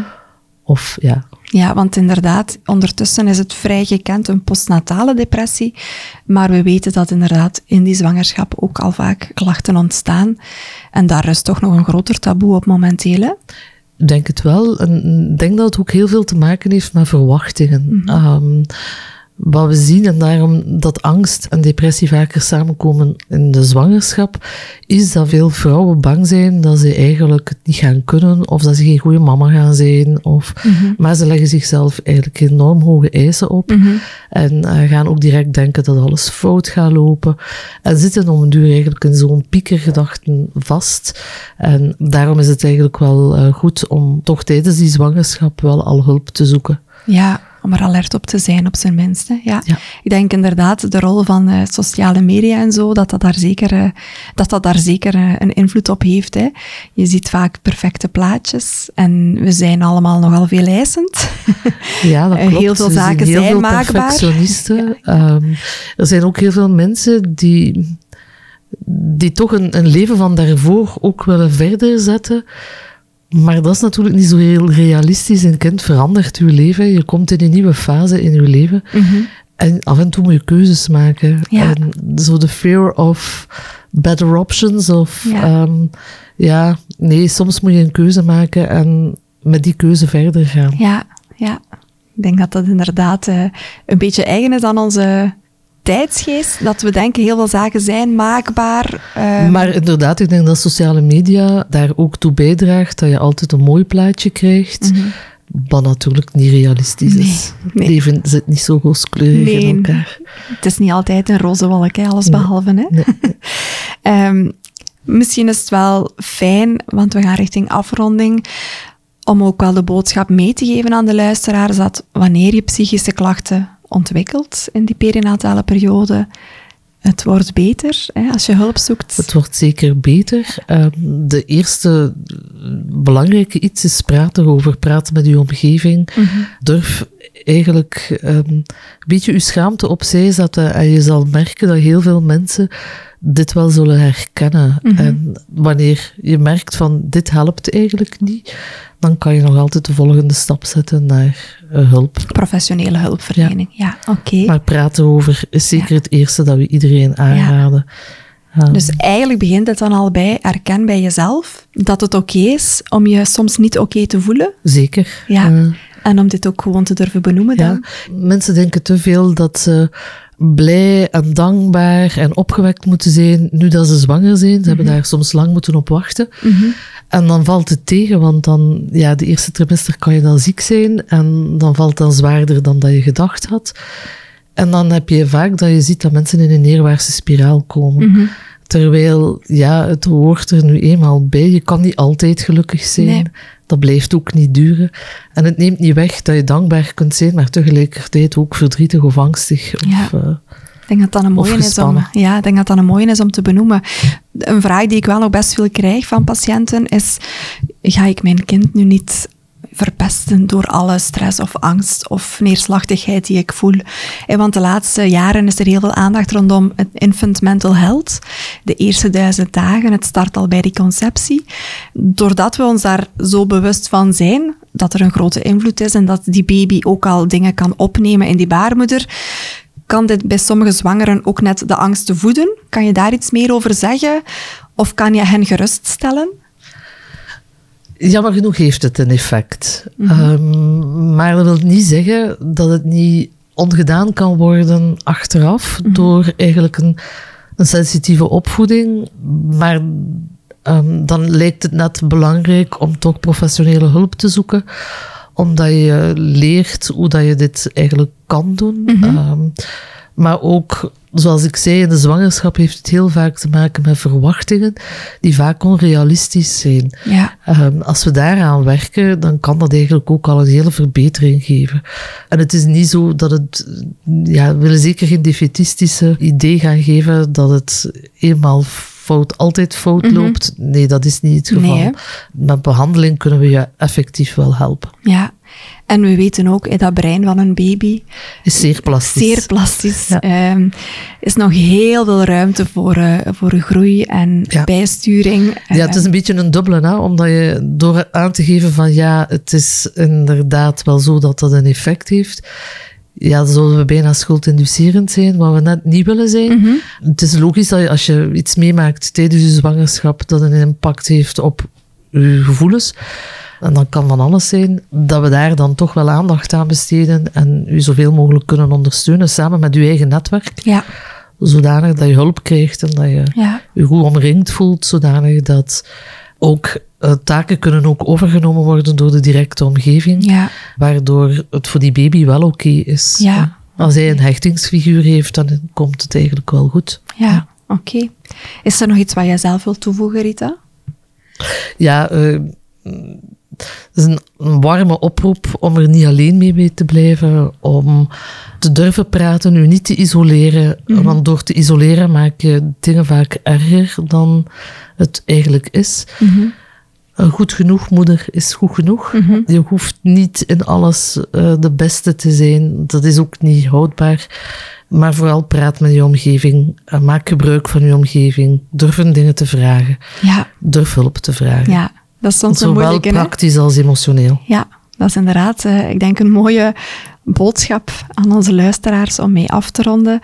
Of ja.
Ja, want inderdaad, ondertussen is het vrij gekend een postnatale depressie. Maar we weten dat inderdaad in die zwangerschap ook al vaak klachten ontstaan. En daar is toch nog een groter taboe op momenteel. Hè?
Ik denk het wel. En ik denk dat het ook heel veel te maken heeft met verwachtingen. Ehm, wat we zien, en daarom dat angst en depressie vaker samenkomen in de zwangerschap, is dat veel vrouwen bang zijn dat ze eigenlijk het niet gaan kunnen, of dat ze geen goede mama gaan zijn. Of, Maar ze leggen zichzelf eigenlijk enorm hoge eisen op. En uh, gaan ook direct denken dat alles fout gaat lopen. En zitten om een duur eigenlijk in zo'n piekergedachten vast. En daarom is het eigenlijk wel uh, goed om toch tijdens die zwangerschap wel al hulp te zoeken.
Ja, om er alert op te zijn, op zijn minst. Ja. ja. Ik denk inderdaad de rol van uh, sociale media en zo, dat dat daar zeker, uh, dat dat daar zeker uh, een invloed op heeft. Hè. Je ziet vaak perfecte plaatjes en we zijn allemaal nogal veel eisend.
Ja, dat klopt.
heel veel zaken
heel
zijn
veel
maakbaar.
Perfectionisten. Ja. Um, er zijn ook heel veel mensen die, die toch een, een leven van daarvoor ook willen verder zetten. Maar dat is natuurlijk niet zo heel realistisch. Een kind verandert je leven. Je komt in een nieuwe fase in je leven.
Mhm.
En af en toe moet je keuzes maken.
Ja.
En zo de fear of better options. Of
Ja.
um, ja, nee, soms moet je een keuze maken en met die keuze verder gaan.
Ja, ja. Ik denk dat dat inderdaad uh, een beetje eigen is aan onze tijdsgeest. Dat we denken heel veel zaken zijn maakbaar. Uh,
Maar inderdaad, ik denk dat sociale media daar ook toe bijdraagt dat je altijd een mooi plaatje krijgt.
Mhm.
Wat natuurlijk niet realistisch is.
nee.
Het leven zit niet zo rooskleurig
Nee.
in elkaar.
Het is niet altijd een roze wolk, hè, alles behalve. Hè? Ehm, misschien is het wel fijn, want we gaan richting afronding, om ook wel de boodschap mee te geven aan de luisteraars dat wanneer je psychische klachten ontwikkelt in die perinatale periode, het wordt beter hè, als je hulp zoekt.
Het wordt zeker beter. Um, de eerste belangrijke iets is praten erover. Praten met je omgeving.
Mhm.
Durf eigenlijk um, een beetje je schaamte opzij zetten. En je zal merken dat heel veel mensen dit wel zullen herkennen.
Mhm.
En wanneer je merkt van dit helpt eigenlijk niet, dan kan je nog altijd de volgende stap zetten naar uh, hulp.
Professionele hulpverlening, ja, ja oké.
Maar praten over is zeker het eerste dat we iedereen aanraden.
Um, dus eigenlijk begint het dan al bij erken bij jezelf dat het oké okay is om je soms niet oké okay te voelen.
Zeker.
Ja. Uh, en om dit ook gewoon te durven benoemen dan.
Ja. Mensen denken te veel dat ze blij en dankbaar en opgewekt moeten zijn nu dat ze zwanger zijn. Ze mm -hmm. hebben daar soms lang moeten op wachten.
Mm -hmm.
En dan valt het tegen, want dan, ja, de eerste trimester kan je dan ziek zijn en dan valt het dan zwaarder dan dat je gedacht had. En dan heb je vaak dat je ziet dat mensen in een neerwaartse spiraal komen.
Mm -hmm.
Terwijl, ja, het hoort er nu eenmaal bij. Je kan niet altijd gelukkig zijn.
Nee.
Dat blijft ook niet duren. En het neemt niet weg dat je dankbaar kunt zijn, maar tegelijkertijd ook verdrietig of angstig. Of,
ja.
uh,
ik denk dat dat een mooie is om, ja, ik denk dat dat een mooie is om te benoemen. Een vraag die ik wel nog best veel krijg van patiënten is: ga ik mijn kind nu niet verpesten door alle stress of angst of neerslachtigheid die ik voel. Want de laatste jaren is er heel veel aandacht rondom het infant mental health. De eerste duizend dagen, het start al bij die conceptie. Doordat we ons daar zo bewust van zijn, dat er een grote invloed is en dat die baby ook al dingen kan opnemen in die baarmoeder, kan dit bij sommige zwangeren ook net de angst voeden. Kan je daar iets meer over zeggen? Of kan je hen geruststellen?
Jammer genoeg heeft het een effect.
Mhm.
Mm -hmm. um, maar dat wil niet zeggen dat het niet ongedaan kan worden achteraf
Mhm.
door eigenlijk een, een sensitieve opvoeding. Maar um, dan lijkt het net belangrijk om toch professionele hulp te zoeken omdat je leert hoe dat je dit eigenlijk kan doen.
Mhm.
Um, maar ook, zoals ik zei, in de zwangerschap heeft het heel vaak te maken met verwachtingen die vaak onrealistisch zijn.
Ja.
Um, als we daaraan werken, dan kan dat eigenlijk ook al een hele verbetering geven. En het is niet zo dat het, ja, we willen zeker geen defetistische idee gaan geven dat het eenmaal fout altijd fout loopt. Nee, dat is niet het geval.
Nee?
Met behandeling kunnen we je effectief wel helpen.
Ja. En we weten ook, eh, dat brein van een baby,
Is zeer plastisch.
zeer plastisch,
Ja.
ehm, is nog heel veel ruimte voor, eh, voor groei en
Ja.
bijsturing.
Ja, het is een beetje een dubbele, hè? omdat je door aan te geven van ja, het is inderdaad wel zo dat dat een effect heeft. Ja, dan zullen we bijna schuldinducerend zijn, wat we net niet willen zijn.
Mhm.
Het is logisch dat je, als je iets meemaakt tijdens je zwangerschap, dat een impact heeft op je gevoelens. En dan kan van alles zijn dat we daar dan toch wel aandacht aan besteden en u zoveel mogelijk kunnen ondersteunen samen met uw eigen netwerk,
Ja,
zodanig dat je hulp krijgt en dat je
ja,
je goed omringd voelt, zodanig dat ook eh, taken kunnen ook overgenomen worden door de directe omgeving,
ja,
waardoor het voor die baby wel oké is.
Ja.
Als hij een hechtingsfiguur heeft, dan komt het eigenlijk wel goed.
ja. Oké. Is er nog iets wat jij zelf wilt toevoegen, Rita?
Ja, eh, is een, een warme oproep om er niet alleen mee mee te blijven, om te durven praten, u niet te isoleren, want door te isoleren maak je dingen vaak erger dan het eigenlijk is. Een goed genoeg moeder is goed genoeg. Je hoeft niet in alles eh, de beste te zijn. Dat is ook niet houdbaar. Maar vooral praat met je omgeving. Eh, maak gebruik van je omgeving. Durf dingen te vragen.
Ja,
Durf hulp te vragen.
ja. Dat is soms een
Zowel
hè?
praktisch als emotioneel.
Ja, dat is inderdaad, eh, ik denk, een mooie boodschap aan onze luisteraars om mee af te ronden.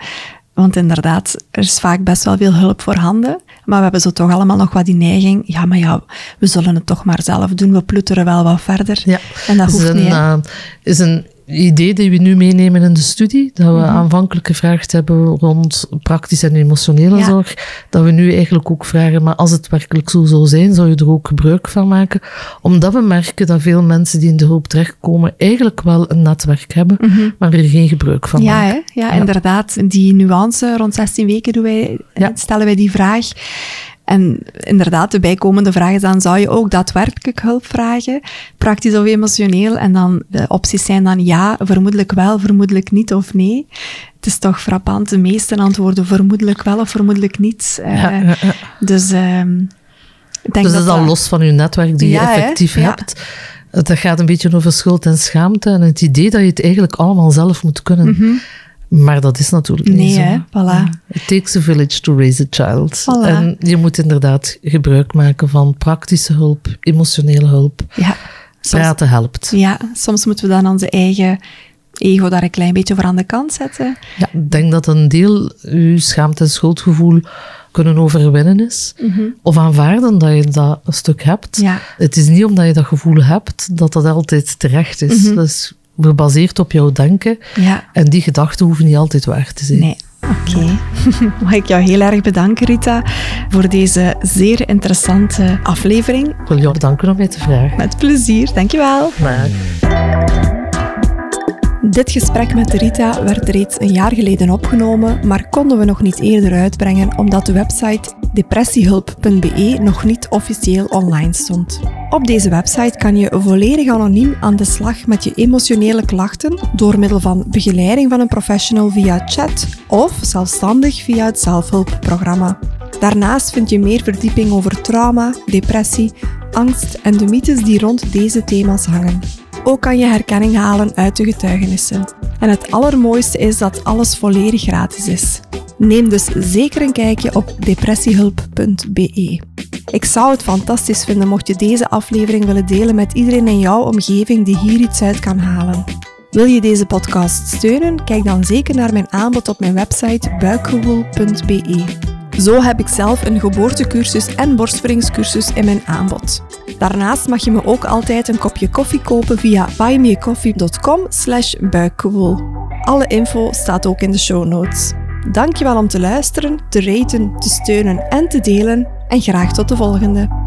Want inderdaad, er is vaak best wel veel hulp voorhanden. Maar we hebben zo toch allemaal nog wat die neiging. Ja, maar ja, we zullen het toch maar zelf doen. We ploeteren wel wat verder.
Ja.
En dat
is
hoeft
een,
niet. hè.
eh, is een idee dat we nu meenemen in de studie. Dat we
Mhm.
aanvankelijk gevraagd hebben rond praktische en emotionele
Ja.
zorg. Dat we nu eigenlijk ook vragen, maar als het werkelijk zo zou zijn, zou je er ook gebruik van maken. Omdat we merken dat veel mensen die in de hulp terechtkomen eigenlijk wel een netwerk hebben, maar er geen gebruik van
Mhm. Ja,
maken.
hè? ja, inderdaad. Die nuance rond 16 weken doen wij,
Ja.
stellen wij die vraag. En inderdaad, de bijkomende vraag is dan, zou je ook daadwerkelijk hulp vragen? Praktisch of emotioneel? En dan de opties zijn dan ja, vermoedelijk wel, vermoedelijk niet of nee. Het is toch frappant, de meeste antwoorden vermoedelijk wel of vermoedelijk niet. Eh,
Ja, ja, ja.
Dus ehm, denk
Dus dat
dat
is al los van je netwerk die je effectief hebt. Dat gaat een beetje over schuld en schaamte en het idee dat je het eigenlijk allemaal zelf moet kunnen. Maar dat is natuurlijk niet
Mhm. Nee,
zo.
hè? Voilà.
It takes a village to raise a child.
Voilà.
En je moet inderdaad gebruik maken van praktische hulp, emotionele hulp.
Ja, soms,
Praten helpt.
ja, soms moeten we dan onze eigen ego daar een klein beetje voor aan de kant zetten.
Ja, ik denk dat een deel je schaamte en schuldgevoel kunnen overwinnen is. Of aanvaarden dat je dat een stuk hebt.
Mhm. Ja.
Het is niet omdat je dat gevoel hebt dat dat altijd terecht is.
Mhm.
Dat is gebaseerd op jouw denken.
Ja.
En die gedachten hoeven niet altijd waar te zijn.
Nee. Oké. Mag ik jou heel erg bedanken, Rita, voor deze zeer interessante aflevering.
Ik wil jou bedanken om mij te vragen.
Met plezier. Dankjewel.
Maar
Dit gesprek met Rita werd reeds een jaar geleden opgenomen, maar konden we nog niet eerder uitbrengen omdat de website depressiehulp.be nog niet officieel online stond. Op deze website kan je volledig anoniem aan de slag met je emotionele klachten door middel van begeleiding van een professional via chat of zelfstandig via het zelfhulpprogramma. Daarnaast vind je meer verdieping over trauma, depressie, angst en de mythes die rond deze thema's hangen. Ook kan je herkenning halen uit de getuigenissen. En het allermooiste is dat alles volledig gratis is. Neem dus zeker een kijkje op depressiehulp.be. Ik zou het fantastisch vinden mocht je deze aflevering willen delen met iedereen in jouw omgeving die hier iets uit kan halen. Wil je deze podcast steunen? Kijk dan zeker naar mijn aanbod op mijn website buikgewoel.be. Zo heb ik zelf een geboortecursus en borstvoedingscursus in mijn aanbod. Daarnaast mag je me ook altijd een kopje koffie kopen via buymeacoffee.com slash buikgewoel. Alle info staat ook in de show notes. Dankjewel om te luisteren, te raten, te steunen en te delen en graag tot de volgende.